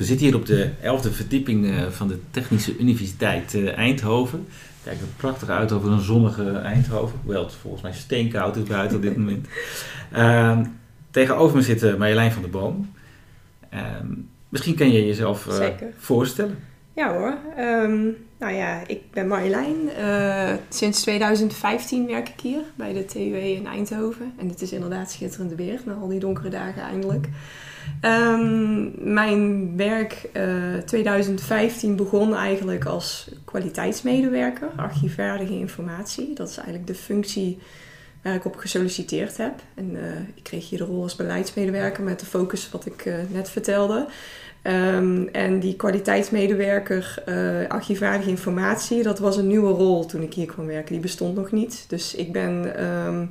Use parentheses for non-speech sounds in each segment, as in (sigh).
We zitten hier op de 11e verdieping eh, van de Technische Universiteit eh, Eindhoven. Kijkt er prachtig uit over een zonnige Eindhoven. Hoewel het volgens mij steenkoud is buiten op dit (laughs) moment. Uh, tegenover me zit Marjolein van der Boom. Ehm, misschien kan je jezelf uh, voorstellen. Ja hoor. Um, nou ja, ik ben Marjolein. Sinds 2015 werk ik hier bij de TUW in Eindhoven. En het is inderdaad schitterend weer na al die donkere dagen eindelijk. Um, mijn werk uh, eh, 2015 begon eigenlijk als kwaliteitsmedewerker, archiefvaardige informatie. Dat is eigenlijk de functie waar ik op gesolliciteerd heb. En uh, ik kreeg hier de rol als beleidsmedewerker met de focus wat ik uh, net vertelde. Um, en die kwaliteitsmedewerker uh, archivaardige informatie, dat was een nieuwe rol toen ik hier kwam werken. Die bestond nog niet. Dus ik ben um,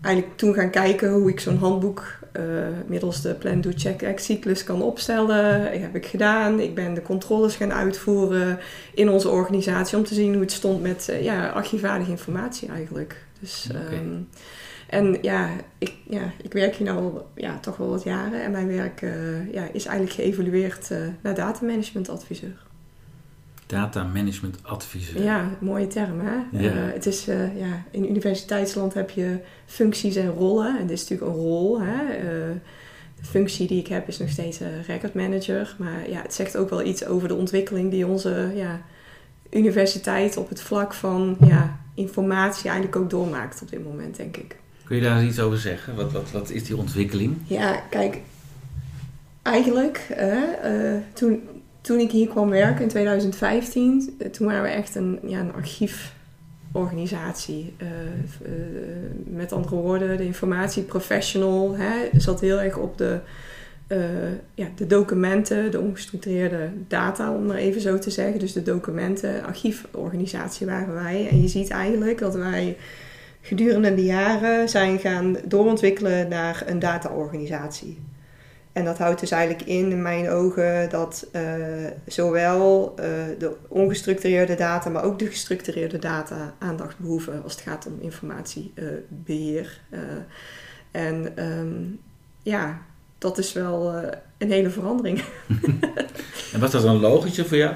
eigenlijk toen gaan kijken hoe ik zo'n handboek uh, middels de Plan, Do, Check, Act cyclus kan opstellen. Dat heb ik gedaan. Ik ben de controles gaan uitvoeren in onze organisatie om te zien hoe het stond met uh, ja, archivaardige informatie eigenlijk. Dus, okay. um, en ja ik, ja, ik werk hier nu ja, toch wel wat jaren en mijn werk uh, ja, is eigenlijk geëvolueerd naar datamanagement adviseur. Data management adviseur. Ja, mooie term hè. Ja. Uh, het is, ja, in universiteitsland heb je functies en rollen. En dit is natuurlijk een rol. Hè. de functie die ik heb is nog steeds record manager. Maar ja, het zegt ook wel iets over de ontwikkeling die onze ja, universiteit op het vlak van ja, informatie eigenlijk ook doormaakt op dit moment, denk ik. Kun je daar iets over zeggen? Wat, wat, wat is die ontwikkeling? Ja, kijk, eigenlijk uh, toen, toen ik hier kwam werken in 2015, uh, toen waren we echt een, ja, een archieforganisatie. Uh, met andere woorden, de informatieprofessional hè, zat heel erg op de, ja, de documenten, de ongestructureerde data, om maar even zo te zeggen. Dus de documenten, archieforganisatie waren wij. En je ziet eigenlijk dat wij gedurende de jaren zijn gaan doorontwikkelen naar een dataorganisatie. En dat houdt dus eigenlijk in, in mijn ogen, dat uh, zowel uh, de ongestructureerde data, maar ook de gestructureerde data aandacht behoeven als het gaat om informatiebeheer. Uh, en um, ja, dat is wel een hele verandering. (laughs) en was dat dan logisch voor jou?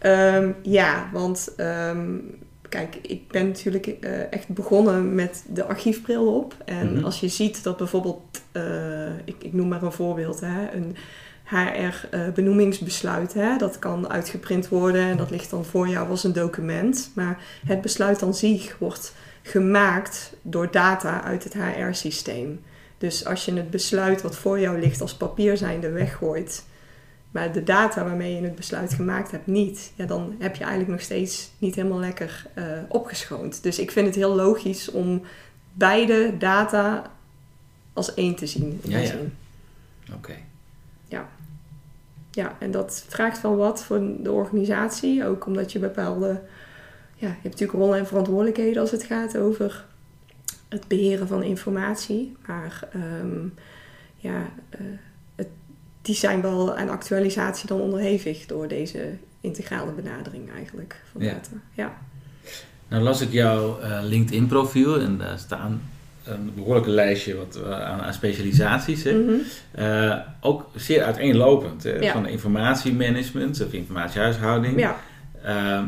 Um, ja, want um, kijk, ik ben natuurlijk uh, echt begonnen met de archiefbril op. En mm -hmm. als je ziet dat bijvoorbeeld, uh, ik, ik, noem maar een voorbeeld, hè, een HR-benoemingsbesluit, uh, dat kan uitgeprint worden en dat ligt dan voor jou als een document. Maar het besluit aan zich wordt gemaakt door data uit het HR-systeem. Dus als je het besluit wat voor jou ligt als papier zijnde weggooit, maar de data waarmee je het besluit gemaakt hebt niet, ja, dan heb je eigenlijk nog steeds niet helemaal lekker uh, opgeschoond. Dus ik vind het heel logisch om beide data als één te zien. In ja, ja. Oké. Okay. Ja. Ja, en dat vraagt wel wat voor de organisatie. Ook omdat je bepaalde... Ja, je hebt natuurlijk rollen en verantwoordelijkheden als het gaat over het beheren van informatie. Maar um, ja... Uh, die zijn wel aan actualisatie dan onderhevig door deze integrale benadering eigenlijk van data. Ja. Nou las ik jouw uh, LinkedIn profiel en daar staan een behoorlijke lijstje wat, uh, aan, aan, specialisaties. Hè? Mm -hmm. uh, ook zeer uiteenlopend. Hè? Ja. Van informatiemanagement of informatiehuishouding. Ja.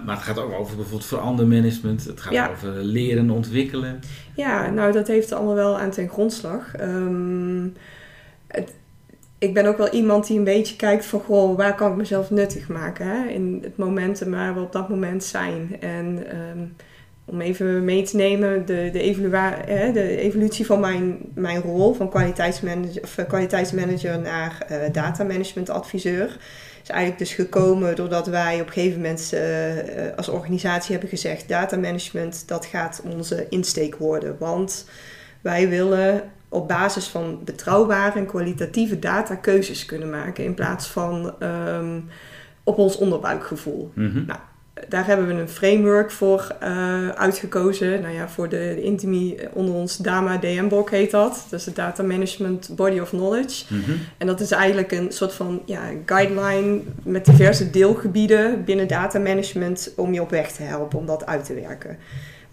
maar het gaat ook over bijvoorbeeld verandermanagement. Het gaat ja. over leren, ontwikkelen. Ja, nou dat heeft allemaal wel aan ten grondslag. Um, het, ik ben ook wel iemand die een beetje kijkt van, goh, waar kan ik mezelf nuttig maken hè? in het momentum waar we op dat moment zijn. En ehm, om even mee te nemen, de, de, hè, de evolutie van mijn, mijn rol van kwaliteitsmanager, of eh, kwaliteitsmanager naar uh, datamanagement adviseur is eigenlijk dus gekomen doordat wij op een gegeven moment uh, als organisatie hebben gezegd: datamanagement, dat gaat onze insteek worden. Want wij willen op basis van betrouwbare en kwalitatieve data keuzes kunnen maken in plaats van um, op ons onderbuikgevoel. Mhm. Nou, daar hebben we een framework voor uh, uitgekozen. Nou ja, voor de, de intimi onder ons DAMA DM-BOK heet dat. Dat is de Data Management Body of Knowledge. Mhm. En dat is eigenlijk een soort van ja, guideline met diverse deelgebieden binnen data management om je op weg te helpen om dat uit te werken.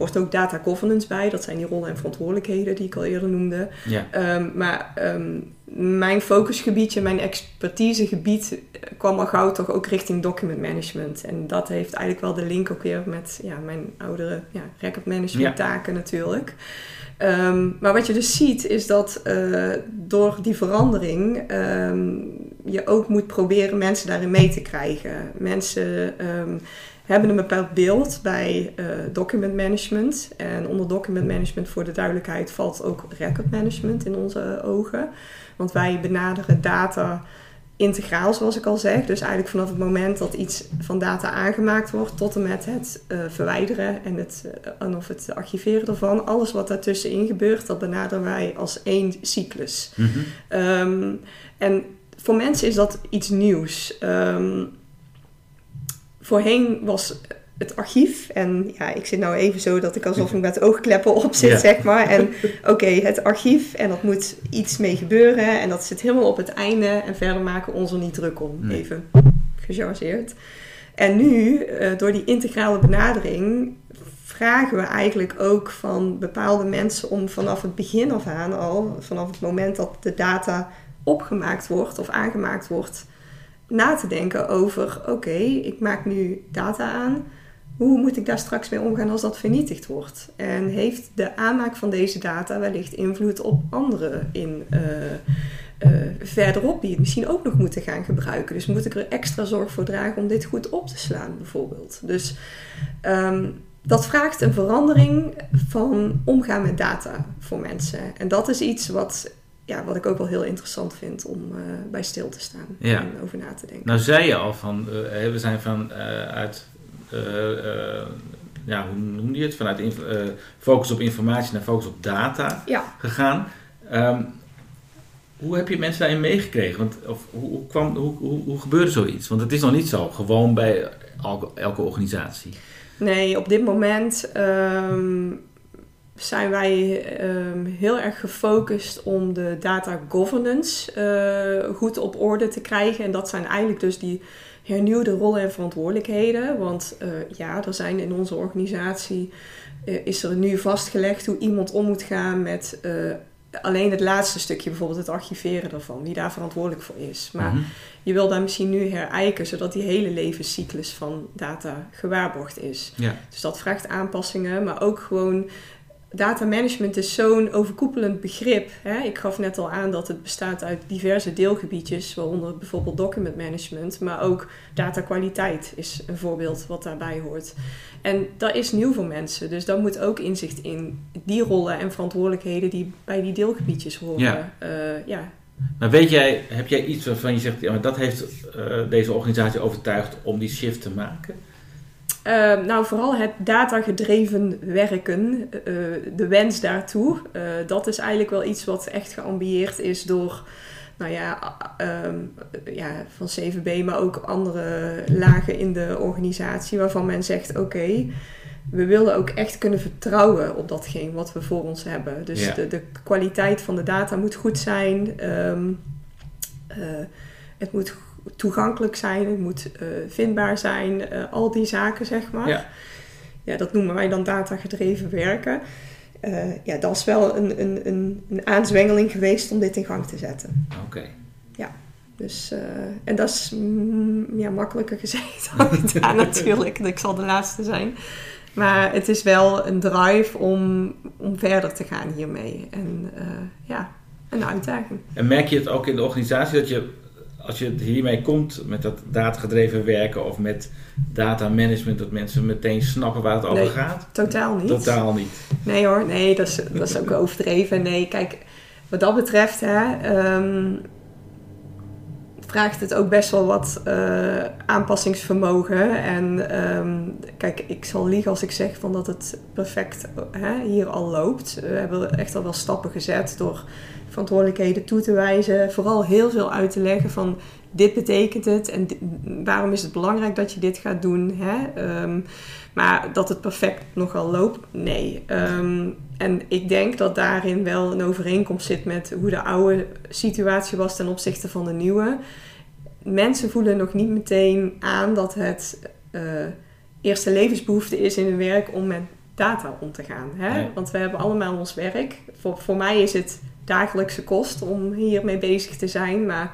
Hoort ook data governance bij, dat zijn die rollen en verantwoordelijkheden die ik al eerder noemde. Ja. Um, maar um, mijn focusgebiedje, mijn expertisegebied kwam al gauw toch ook richting document management. En dat heeft eigenlijk wel de link ook weer met ja, mijn oudere ja, record management taken natuurlijk. Um, maar wat je dus ziet is dat uh, door die verandering um, je ook moet proberen mensen daarin mee te krijgen. Mensen um, hebben een bepaald beeld bij uh, document management. En onder document management voor de duidelijkheid valt ook record management in onze ogen. Want wij benaderen data integraal, zoals ik al zeg. Dus eigenlijk vanaf het moment dat iets van data aangemaakt wordt, tot en met het uh, verwijderen en, het, uh, en of het archiveren ervan. Alles wat daartussenin gebeurt, dat benaderen wij als één cyclus. Mm -hmm. um, en voor mensen is dat iets nieuws. Um, voorheen was het archief. En ja, ik zit nou even zo dat ik alsof ik met oogkleppen op zit, Ja. zeg maar. En oké, het archief en dat moet iets mee gebeuren. En dat zit helemaal op het einde. En verder maken we ons er niet druk om. Nee. Even gechargeerd. En nu, uh, door die integrale benadering, vragen we eigenlijk ook van bepaalde mensen om vanaf het begin af aan al, vanaf het moment dat de data opgemaakt wordt of aangemaakt wordt, na te denken over: oké, ik maak nu data aan. Hoe moet ik daar straks mee omgaan als dat vernietigd wordt? En heeft de aanmaak van deze data wellicht invloed op anderen in uh, uh, verderop die het misschien ook nog moeten gaan gebruiken? Dus moet ik er extra zorg voor dragen om dit goed op te slaan, bijvoorbeeld? Dus um, dat vraagt een verandering van omgaan met data voor mensen. En dat is iets wat ja, wat ik ook wel heel interessant vind om uh, bij stil te staan Ja. en over na te denken. Nou zei je al van, uh, we zijn van uh, uit, ja, hoe noemde je het? Vanuit focus op informatie naar focus op data Ja. gegaan. Um, hoe heb je mensen daarin meegekregen? Want, of, hoe, hoe, kwam, hoe, hoe, hoe gebeurde zoiets? Want het is nog niet zo gewoon bij elke, elke organisatie. Nee, op dit moment um, zijn wij um, heel erg gefocust om de data governance uh, goed op orde te krijgen. En dat zijn eigenlijk dus die hernieuwde rollen en verantwoordelijkheden. Want uh, ja, er zijn in onze organisatie, uh, is er nu vastgelegd hoe iemand om moet gaan met alleen het laatste stukje, bijvoorbeeld het archiveren ervan, wie daar verantwoordelijk voor is. Maar Mhm. mm -hmm. je wil daar misschien nu herijken, zodat die hele levenscyclus van data gewaarborgd is. Ja. Dus dat vraagt aanpassingen, maar ook gewoon data management is zo'n overkoepelend begrip. Hè? Ik gaf net al aan dat het bestaat uit diverse deelgebiedjes, waaronder bijvoorbeeld document management, maar ook datakwaliteit is een voorbeeld wat daarbij hoort. En dat is nieuw voor mensen, dus daar moet ook inzicht in die rollen en verantwoordelijkheden die bij die deelgebiedjes horen. Ja. Uh, ja. Maar weet jij, heb jij iets waarvan je zegt, ja, maar dat heeft uh, deze organisatie overtuigd om die shift te maken? Uh, nou, vooral het datagedreven werken, uh, de wens daartoe. Uh, dat is eigenlijk wel iets wat echt geambieerd is door, nou ja, um, ja, van CVB, maar ook andere lagen in de organisatie, waarvan men zegt: oké, okay, we willen ook echt kunnen vertrouwen op datgene wat we voor ons hebben. Dus Ja. de, de kwaliteit van de data moet goed zijn. Um, het moet toegankelijk zijn, het moet uh, vindbaar zijn, uh, al die zaken zeg maar. Ja. ja, dat noemen wij dan datagedreven werken. Uh, ja, dat is wel een, een, een, een aanzwengeling geweest om dit in gang te zetten. Oké. Okay. Ja, dus, en dat is mm, ja, makkelijker gezegd (laughs) dan gedaan natuurlijk. Ik zal de laatste zijn. Maar het is wel een drive om, om verder te gaan hiermee. En ja, een uitdaging. En merk je het ook in de organisatie dat je, als je hiermee komt met dat datagedreven werken of met data management, dat mensen meteen snappen waar het over Nee. gaat? Totaal niet. Totaal niet. Nee hoor, nee, dat is, dat is ook overdreven. Nee, kijk, wat dat betreft hè, ehm, vraagt het ook best wel wat eh, aanpassingsvermogen. En ehm, kijk, ik zal liegen als ik zeg van dat het perfect hè, hier al loopt. We hebben echt al wel stappen gezet door verantwoordelijkheden toe te wijzen. Vooral heel veel uit te leggen van dit betekent het en waarom is het belangrijk dat je dit gaat doen. Hè? Ehm, maar dat het perfect nogal loopt, nee. Ehm, en ik denk dat daarin wel een overeenkomst zit met hoe de oude situatie was ten opzichte van de nieuwe. Mensen voelen nog niet meteen aan dat het eh, eerste levensbehoefte is in hun werk om met data om te gaan. Hè? Nee. Want we hebben allemaal ons werk. Voor, voor mij is het dagelijkse kost om hiermee bezig te zijn. Maar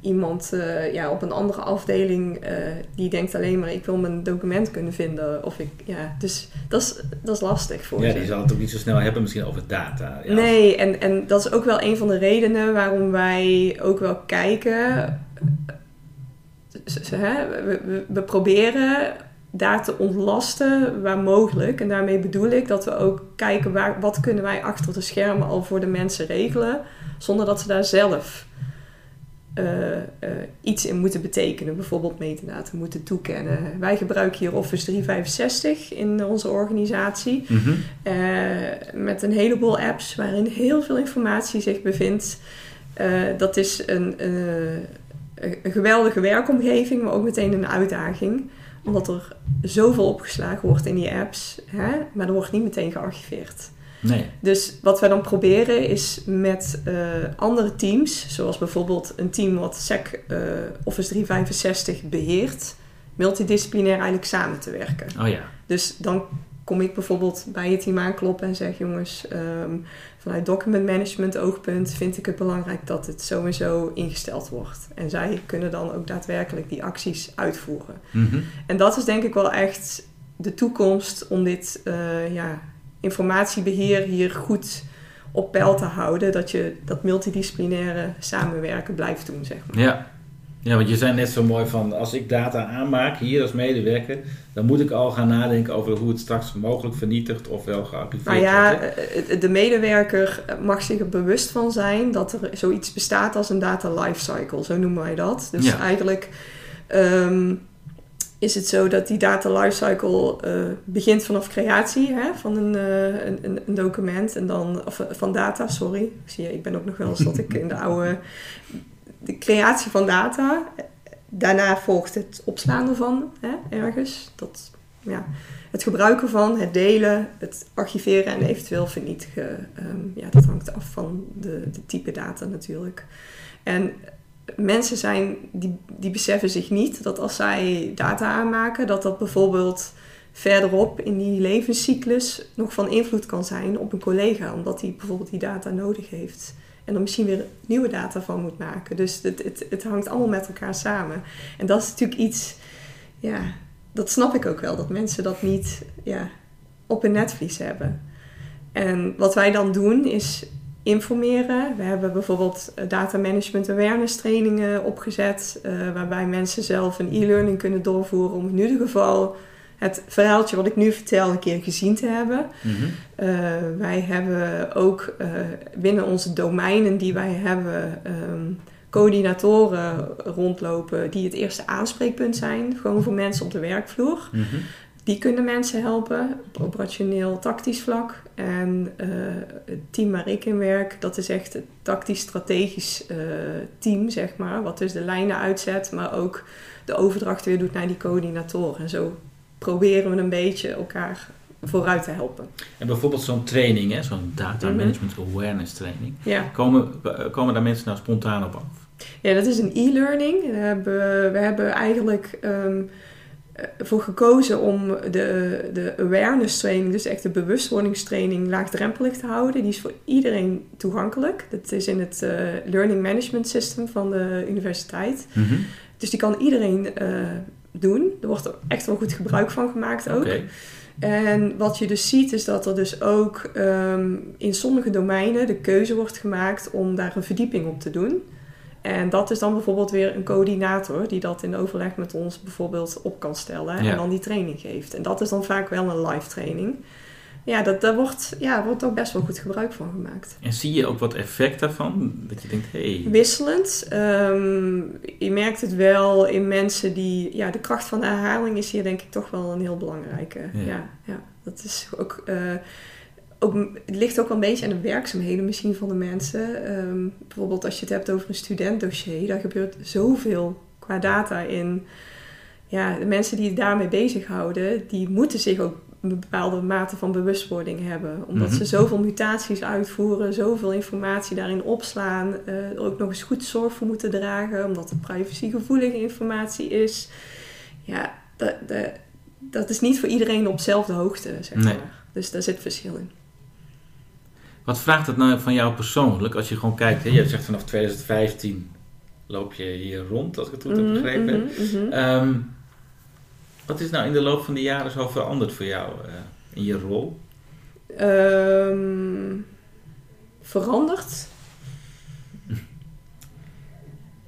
iemand eh, ja, op een andere afdeling eh, die denkt alleen maar ik wil mijn document kunnen vinden. Of ik, ja, dus dat is, dat is lastig voor Ja, ze. die zal het ook niet zo snel hebben misschien over data. Ja. Nee, en, en dat is ook wel een van de redenen waarom wij ook wel kijken. Hè, We, we, we proberen daar te ontlasten waar mogelijk. En daarmee bedoel ik dat we ook kijken waar, wat kunnen wij achter de schermen al voor de mensen regelen. Zonder dat ze daar zelf eh, eh, iets in moeten betekenen. Bijvoorbeeld metadata moeten toekennen. Wij gebruiken hier Office 365 in onze organisatie. Mhm. Eh, met een heleboel apps waarin heel veel informatie zich bevindt. Dat is een geweldige werkomgeving, maar ook meteen een uitdaging. Omdat er zoveel opgeslagen wordt in die apps, hè? maar er wordt niet meteen gearchiveerd. Nee. Dus wat wij dan proberen is met eh, andere teams, zoals bijvoorbeeld een team wat SEC eh, Office 365 beheert, multidisciplinair eigenlijk samen te werken. Oh ja. Dus dan kom ik bijvoorbeeld bij het team aankloppen en zeg: jongens, ehm, vanuit document management oogpunt vind ik het belangrijk dat het zo en zo ingesteld wordt. En zij kunnen dan ook daadwerkelijk die acties uitvoeren. Mhm. En dat is denk ik wel echt de toekomst om dit eh, ja, informatiebeheer hier goed op peil te houden. Dat je dat multidisciplinaire samenwerken blijft doen, zeg maar. Ja. Ja, want je zei net zo mooi van als ik data aanmaak hier als medewerker, dan moet ik al gaan nadenken over hoe het straks mogelijk vernietigd of wel gearchiveerd Nou ja, wordt. eh, de medewerker mag zich er bewust van zijn dat er zoiets bestaat als een data lifecycle, zo noemen wij dat. Dus Ja. eigenlijk ehm, is het zo dat die data lifecycle eh, begint vanaf creatie hè, van een, eh, een, een- een document en dan, of eh, van data, sorry. Zie je, ik ben ook nog wel eens dat ik in de (laughs) oude, de creatie van data. Daarna volgt het opslaan ervan hè, ergens. Dat, ja, het gebruiken van, het delen, het archiveren en eventueel vernietigen. Ehm, ja, dat hangt af van de, de type data natuurlijk. En mensen zijn, die, die beseffen zich niet dat als zij data aanmaken, dat dat bijvoorbeeld verderop in die levenscyclus nog van invloed kan zijn op een collega, omdat hij bijvoorbeeld die data nodig heeft. En er misschien weer nieuwe data van moet maken. Dus het, het, het hangt allemaal met elkaar samen. En dat is natuurlijk iets, ja, dat snap ik ook wel, dat mensen dat niet ja, op hun netvlies hebben. En wat wij dan doen is informeren. We hebben bijvoorbeeld eh, data management awareness trainingen opgezet, eh, waarbij mensen zelf een e-learning kunnen doorvoeren om in ieder geval het verhaaltje wat ik nu vertel een keer gezien te hebben. Mhm. Eh, wij hebben ook binnen onze domeinen die wij hebben ehm, coördinatoren rondlopen die het eerste aanspreekpunt zijn, gewoon voor mensen op de werkvloer. Mhm. Die kunnen mensen helpen op operationeel tactisch vlak. En eh, het team waar ik in werk, dat is echt het tactisch-strategisch eh, team, zeg maar. Wat dus de lijnen uitzet, maar ook de overdracht weer doet naar die coördinatoren. En zo proberen we een beetje elkaar vooruit te helpen. En bijvoorbeeld zo'n training, hè, zo'n data Mhm. management awareness training. Ja. Komen, komen daar mensen nou spontaan op af? Ja, dat is een e-learning. We hebben, we hebben eigenlijk ehm, eh, voor gekozen om de, de awareness training, dus echt de bewustwordingstraining, laagdrempelig te houden. Die is voor iedereen toegankelijk. Dat is in het eh, Learning Management System van de universiteit. Mhm. Dus die kan iedereen eh, doen. Er wordt er echt wel goed gebruik van gemaakt ook. En wat je dus ziet is dat er dus ook ehm, in sommige domeinen de keuze wordt gemaakt om daar een verdieping op te doen. En dat is dan bijvoorbeeld weer een coördinator die dat in overleg met ons bijvoorbeeld op kan stellen Ja. en dan die training geeft. En dat is dan vaak wel een live training. Ja, dat, daar wordt, ja, wordt ook best wel goed gebruik van gemaakt. En zie je ook wat effect daarvan? Dat je denkt, hé, hey, Wisselend. Ehm, je merkt het wel in mensen die... Ja, de kracht van de herhaling is hier denk ik toch wel een heel belangrijke. Ja. Ja, ja, dat is ook... eh, ook, het ligt ook wel een beetje aan de werkzaamheden misschien van de mensen. Ehm, bijvoorbeeld als je het hebt over een studentdossier. Daar gebeurt zoveel qua data in. Ja, de mensen die het daarmee bezighouden... die moeten zich ook een bepaalde mate van bewustwording hebben. Omdat Mhm. ze zoveel mutaties uitvoeren, zoveel informatie daarin opslaan. eh, er ook nog eens goed zorg voor moeten dragen, omdat het privacygevoelige informatie is. Ja, dat, dat, dat is niet voor iedereen op dezelfde hoogte, zeg Nee. maar. Dus daar zit verschil in. Wat vraagt het nou van jou persoonlijk? Als je gewoon kijkt, hè, je zegt vanaf 2015 loop je hier rond, als ik het goed heb Mhm, begrepen. mhm, mhm. Ehm, wat is nou in de loop van de jaren zo veranderd voor jou eh, in je rol? Ehm, veranderd. (laughs)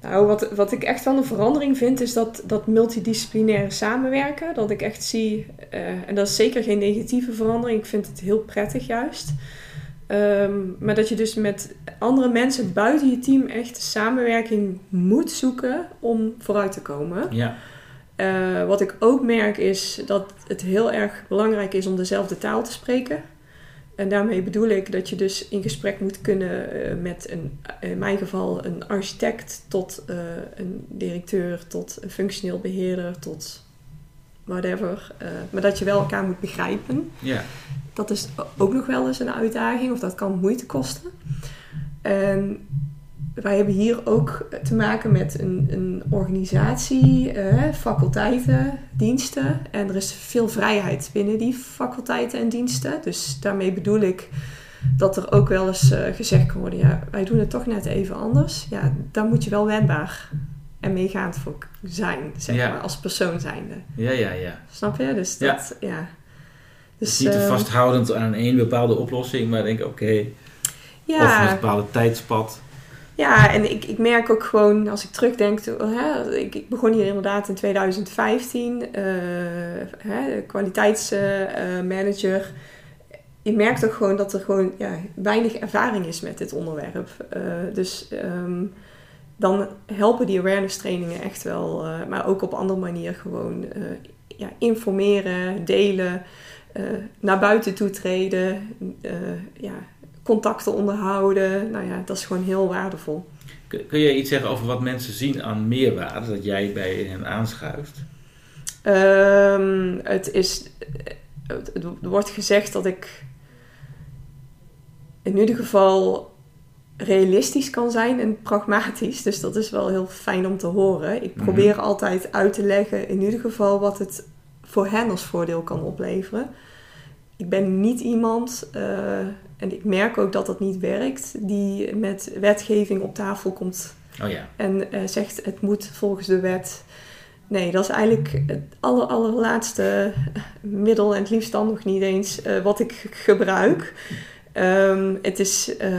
Nou, wat, wat ik echt wel een verandering vind, is dat, dat multidisciplinaire samenwerken. Dat ik echt zie, eh, en dat is zeker geen negatieve verandering, ik vind het heel prettig juist. Ehm, maar dat je dus met andere mensen buiten je team echt samenwerking moet zoeken om vooruit te komen. Ja, Eh, wat ik ook merk is dat het heel erg belangrijk is om dezelfde taal te spreken. En daarmee bedoel ik dat je dus in gesprek moet kunnen eh, met een, in mijn geval een architect tot eh, een directeur, tot een functioneel beheerder, tot whatever. Eh, maar dat je wel elkaar moet begrijpen. ja. Dat is ook nog wel eens een uitdaging, of dat kan moeite kosten. En wij hebben hier ook te maken met een, een organisatie, eh, faculteiten, diensten. En er is veel vrijheid binnen die faculteiten en diensten. Dus daarmee bedoel ik dat er ook wel eens eh, gezegd kan worden: ja, wij doen het toch net even anders. Ja, dan moet je wel wendbaar en meegaand voor zijn, zeg Ja. maar, als persoon zijnde. Ja, ja, ja. Snap je? Dus dat, ja. Dus niet te eh, vasthoudend aan één bepaalde oplossing, maar denk oké, of ja, een bepaalde tijdspad. Ja, en ik, ik merk ook gewoon, als ik terugdenk, to- hè, ik, ik begon hier inderdaad in 2015, eh hè, kwaliteitsmanager. je merkt ook gewoon dat er gewoon ja, weinig ervaring is met dit onderwerp. Eh, dus ehm, dan helpen die awareness trainingen echt wel, eh, maar ook op andere manier gewoon eh, ja, informeren, delen, eh, naar buiten toe treden, ja, contacten onderhouden. Nou ja, dat is gewoon heel waardevol. Kun, kun je iets zeggen over wat mensen zien aan meerwaarde dat jij bij hen aanschuift? Ehm, het is, het, het wordt gezegd dat ik in ieder geval realistisch kan zijn en pragmatisch. Dus dat is wel heel fijn om te horen. Ik Mhm. probeer altijd uit te leggen in ieder geval wat het voor hen als voordeel kan opleveren. Ik ben niet iemand, eh, en ik merk ook dat dat niet werkt, die met wetgeving op tafel komt Oh ja, en eh, zegt het moet volgens de wet. Nee, dat is eigenlijk het aller, allerlaatste middel en het liefst dan nog niet eens eh, wat ik gebruik. Ehm, het is eh,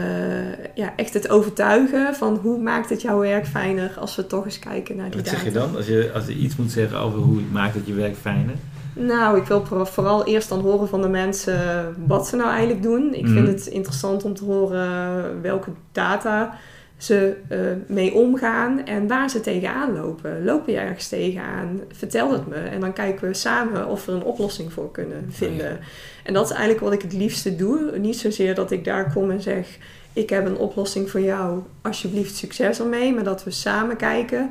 ja, echt het overtuigen van hoe maakt het jouw werk fijner als we toch eens kijken naar die wat data. zeg je dan? Als je, als je iets moet zeggen over hoe maakt het je werk fijner? Nou, ik wil voor- vooral eerst dan horen van de mensen wat ze nou eigenlijk doen. Ik Mhm. vind het interessant om te horen welke data ze eh, mee omgaan en waar ze tegenaan lopen. Lopen je ergens tegenaan? Vertel het me. En dan kijken we samen of we een oplossing voor kunnen vinden. En dat is eigenlijk wat ik het liefste doe. Niet zozeer dat ik daar kom en zeg... ik heb een oplossing voor jou, alsjeblieft succes ermee. Maar dat we samen kijken...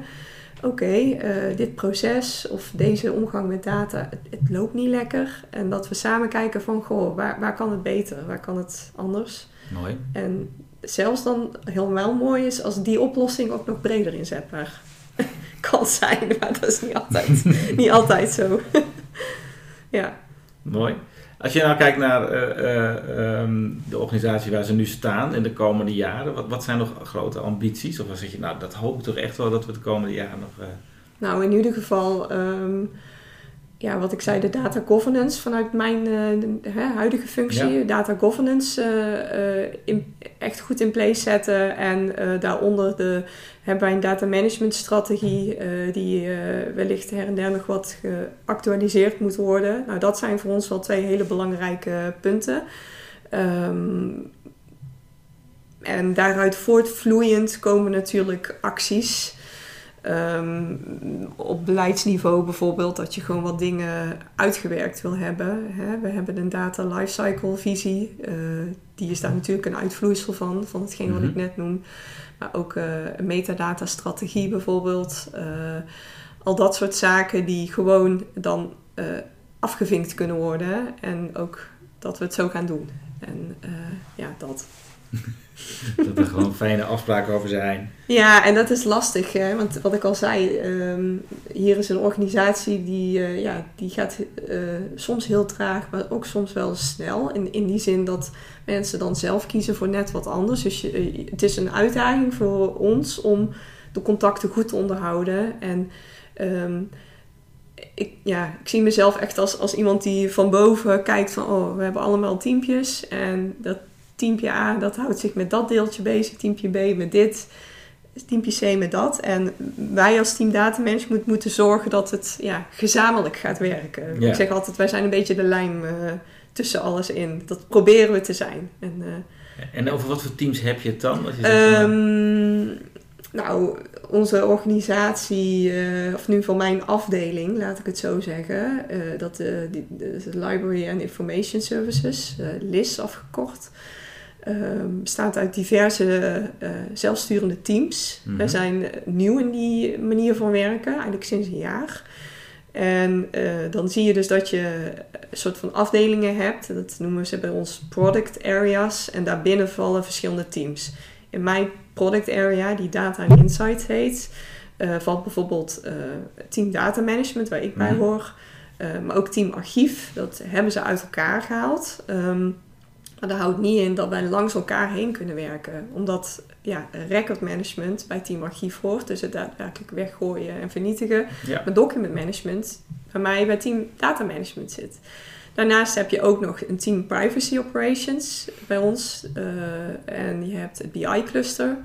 oké, eh, dit proces of deze omgang met data, het, het loopt niet lekker. En dat we samen kijken van... goh, waar, waar kan het beter? Waar kan het anders? Mooi. En zelfs dan helemaal mooi is als die oplossing ook nog breder inzetbaar (laughs) kan zijn. Maar dat is niet altijd, (laughs) niet altijd zo. (laughs) ja. Mooi. Als je nou kijkt naar eh, eh, ehm, de organisatie waar ze nu staan in de komende jaren, wat, wat zijn nog grote ambities? Of wat zeg je, nou, dat hoop ik toch echt wel dat we de komende jaren nog eh, Nou, in ieder geval, ehm, ja, wat ik zei, de data governance vanuit mijn uh, huidige functie. Data governance uh, in, echt goed in place zetten. En daaronder de, hebben wij een data management strategie die wellicht her en der nog wat geactualiseerd moet worden. Nou, dat zijn voor ons wel twee hele belangrijke punten. Um, en daaruit voortvloeiend komen natuurlijk acties. Um, op beleidsniveau bijvoorbeeld, dat je gewoon wat dingen uitgewerkt wil hebben. Hè. We hebben een data lifecycle visie. Uh, die is daar natuurlijk een uitvloeisel van, van hetgeen wat ik mhm. net noem. Maar ook uh, een metadata strategie bijvoorbeeld. Uh, al dat soort zaken die gewoon dan afgevinkt kunnen worden. En ook dat we het zo gaan doen. En ja, dat. (laughs) dat er gewoon fijne afspraken over zijn. Ja, en dat is lastig. Hè? Want wat ik al zei, um, hier is een organisatie die, uh, ja, die gaat uh, soms heel traag, maar ook soms wel snel. In, in die zin dat mensen dan zelf kiezen voor net wat anders. Dus je, uh, het is een uitdaging voor ons om de contacten goed te onderhouden. En um, ik, ja, ik zie mezelf echt als, als iemand die van boven kijkt van... oh, we hebben allemaal teampjes en dat teampje A dat houdt zich met dat deeltje bezig, teampje B met dit, teampje C met dat. En wij als team data management moeten zorgen dat het ja, gezamenlijk gaat werken. Ik zeg altijd, wij zijn een beetje de lijm uh, tussen alles in. Dat proberen we te zijn. En, uh, en over wat voor teams heb je het dan? Je um, nou, onze organisatie, uh, of nu van mijn afdeling, laat ik het zo zeggen, dat de, de, de, Library and Information Services, LIS afgekort. Um, bestaat uit diverse uh, zelfsturende teams. Mm Wij zijn nieuw in die manier van werken, eigenlijk sinds een jaar. En uh, dan zie je dus dat je een soort van afdelingen hebt. Dat noemen ze bij ons product areas. En daarbinnen vallen verschillende teams. In mijn product area, die Data and Insight heet, uh, valt bijvoorbeeld team data management, waar ik bij mhm. hoor. maar ook team archief, dat hebben ze uit elkaar gehaald. Um, maar dat houdt niet in dat wij langs elkaar heen kunnen werken. Omdat ja, record management bij team archief hoort. Dus het daadwerkelijk weggooien en vernietigen. Ja. Maar document management bij mij bij team data management zit. Daarnaast heb je ook nog een team privacy operations bij ons. Uh, en je hebt het BI cluster.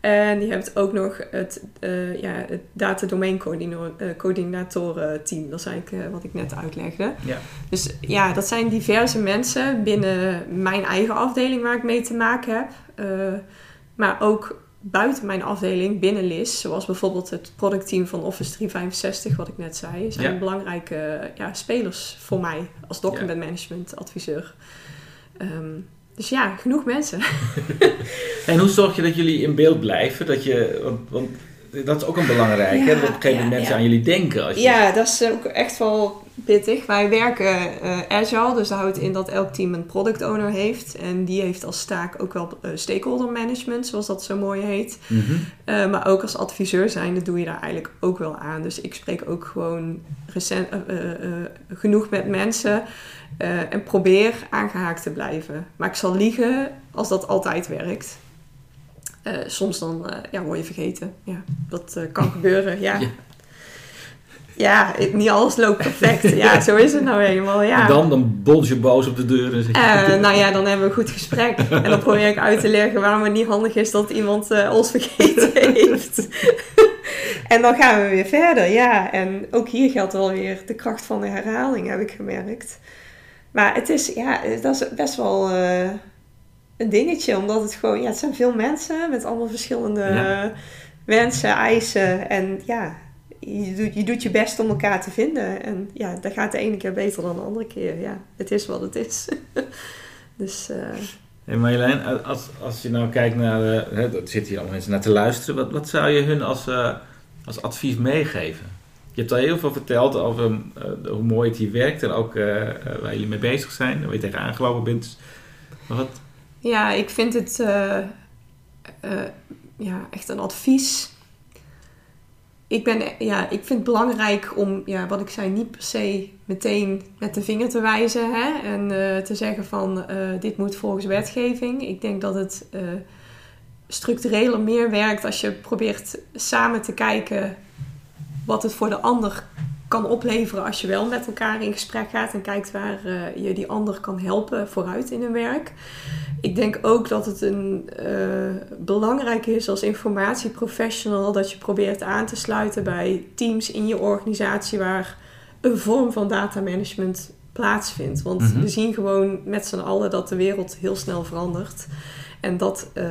En je hebt ook nog het, uh, ja, het data domain eh, coördinatoren team. Dat is eigenlijk uh, wat ik net uitlegde. Ja. Dus ja, dat zijn diverse mensen binnen mijn eigen afdeling waar ik mee te maken heb. Uh, maar ook buiten mijn afdeling, binnen LIS. Zoals bijvoorbeeld het productteam van Office 365, wat ik net zei. Zijn belangrijke ja, spelers voor mij als document management adviseur. Um, dus ja, genoeg mensen. (laughs) en hoe zorg je dat jullie in beeld blijven? Dat je, want, want dat is ook een belangrijk, hè? Dat op een gegeven moment mensen aan jullie denken. Als je... Ja, dat is ook echt wel pittig. Wij werken uh, agile, dus dat houdt in dat elk team een product owner heeft. En die heeft als taak ook wel uh, stakeholder management, zoals dat zo mooi heet. Mm -hmm. maar ook als adviseur zijn, dat doe je daar eigenlijk ook wel aan. Dus ik spreek ook gewoon recent, genoeg met mensen. En probeer aangehaakt te blijven. Maar ik zal liegen als dat altijd werkt. Soms dan ja, word je vergeten. Ja, dat kan gebeuren. Ja. ja. Ja. niet alles loopt perfect. Ja, (laughs) zo is het nou eenmaal. Ja. En dan, dan bons je boos op de deur. En zeg je... nou ja, dan hebben we een goed gesprek. En dan probeer ik uit te leggen waarom het niet handig is dat iemand ons vergeten (laughs) heeft. en dan gaan we weer verder. Ja, en ook hier geldt wel weer de kracht van de herhaling, heb ik gemerkt. Maar het is, ja, dat is best wel uh, een dingetje, omdat het gewoon, ja, het zijn veel mensen met allemaal verschillende ja. wensen, eisen. En ja, je doet, je doet je best om elkaar te vinden. En ja, dat gaat de ene keer beter dan de andere keer. Ja, het is wat het is. (laughs) dus... Uh, Hey Marjolein, als, als je nou kijkt naar, uh, er zitten hier allemaal mensen naar te luisteren, wat, wat zou je hun als, uh, als advies meegeven? Je hebt al heel veel verteld over uh, hoe mooi het hier werkt en ook uh, waar jullie mee bezig zijn, waar je tegen aangelopen bent. wat? Ja, ik vind het ja, echt een advies. Ik, ben, ja, ik vind het belangrijk om, ja, wat ik zei, niet per se meteen met de vinger te wijzen hè, en te zeggen van dit moet volgens wetgeving. Ik denk dat het structureler meer werkt als je probeert samen te kijken wat het voor de ander kan opleveren als je wel met elkaar in gesprek gaat en kijkt waar uh, je die ander kan helpen vooruit in hun werk. Ik denk ook dat het een, uh, belangrijk is als informatieprofessional dat je probeert aan te sluiten bij teams in je organisatie waar een vorm van data management plaatsvindt. Want Mhm. we zien gewoon met z'n allen dat de wereld heel snel verandert. En dat eh,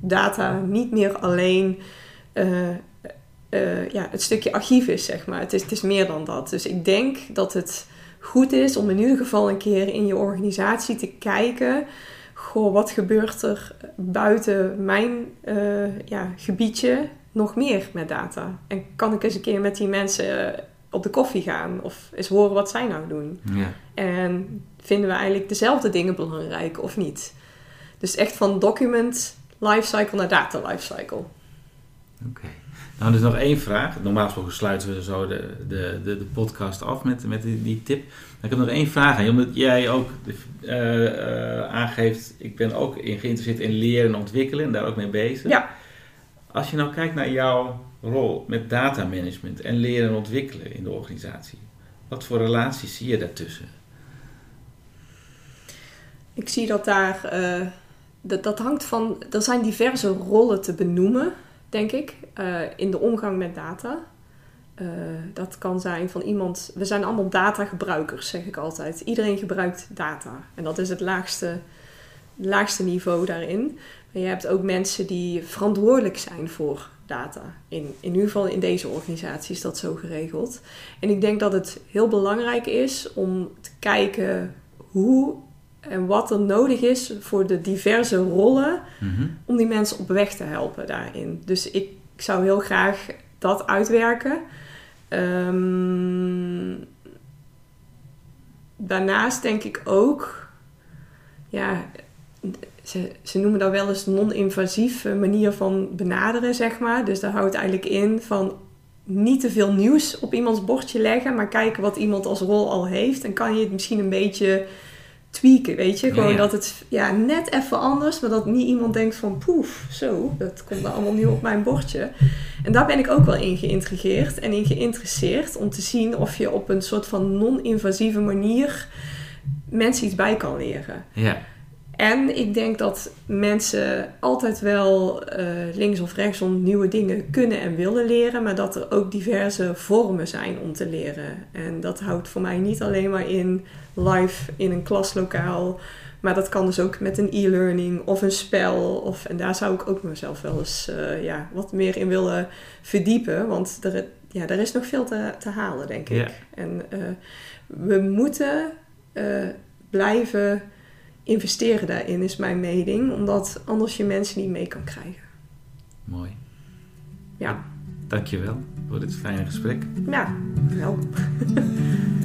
data niet meer alleen eh, eh, ja, het stukje archief is, zeg maar. Het is, het is meer dan dat. Dus ik denk dat het goed is om in ieder geval een keer in je organisatie te kijken. Goh, wat gebeurt er buiten mijn eh, ja, gebiedje nog meer met data? En kan ik eens een keer met die mensen eh, op de koffie gaan of eens horen wat zij nou doen? Ja. En vinden we eigenlijk dezelfde dingen belangrijk of niet? Dus echt van document lifecycle naar data lifecycle. Oké. Nou, dus nog één vraag. Normaal gesproken sluiten we zo de, de, de, de podcast af met, met die, die tip. Maar ik heb nog één vraag aan je, omdat jij ook eh, eh, aangeeft, ik ben ook in, geïnteresseerd in leren en ontwikkelen en daar ook mee bezig. Ja. Als je nou kijkt naar jouw rol met data management en leren en ontwikkelen in de organisatie, wat voor relaties zie je daartussen? Ik zie dat daar, eh, dat, dat hangt van, er zijn diverse rollen te benoemen, denk ik, eh, in de omgang met data. Eh, dat kan zijn van iemand, we zijn allemaal datagebruikers, zeg ik altijd. Iedereen gebruikt data en dat is het laagste, laagste niveau daarin. Maar je hebt ook mensen die verantwoordelijk zijn voor data. In, in ieder geval in deze organisatie is dat zo geregeld. En ik denk dat het heel belangrijk is om te kijken hoe en wat er nodig is voor de diverse rollen Mhm. om die mensen op weg te helpen daarin. Dus ik zou heel graag dat uitwerken. Ehm, daarnaast denk ik ook, ja, ze, ze noemen dat wel eens non-invasieve manier van benaderen, zeg maar. Dus daar houdt eigenlijk in van niet te veel nieuws op iemands bordje leggen, maar kijken wat iemand als rol al heeft. En kan je het misschien een beetje tweaken, weet je? Gewoon ja. dat het ja, net even anders, maar dat niet iemand denkt van poef, zo, dat komt nou allemaal nieuw op mijn bordje. En daar ben ik ook wel in geïntrigeerd en in geïnteresseerd om te zien of je op een soort van non-invasieve manier mensen iets bij kan leren. Ja. En ik denk dat mensen altijd wel eh, links of rechtsom nieuwe dingen kunnen en willen leren, maar dat er ook diverse vormen zijn om te leren. En dat houdt voor mij niet alleen maar in live in een klaslokaal, maar dat kan dus ook met een e-learning of een spel. Of, en daar zou ik ook mezelf wel eens eh, ja, wat meer in willen verdiepen, want er, ja, er is nog veel te, te halen, denk ik. Ja. En eh, we moeten blijven investeren daarin, is mijn mening. Omdat anders je mensen niet mee kan krijgen. Mooi. Ja, Dankjewel voor dit fijne gesprek. ja wel. (laughs)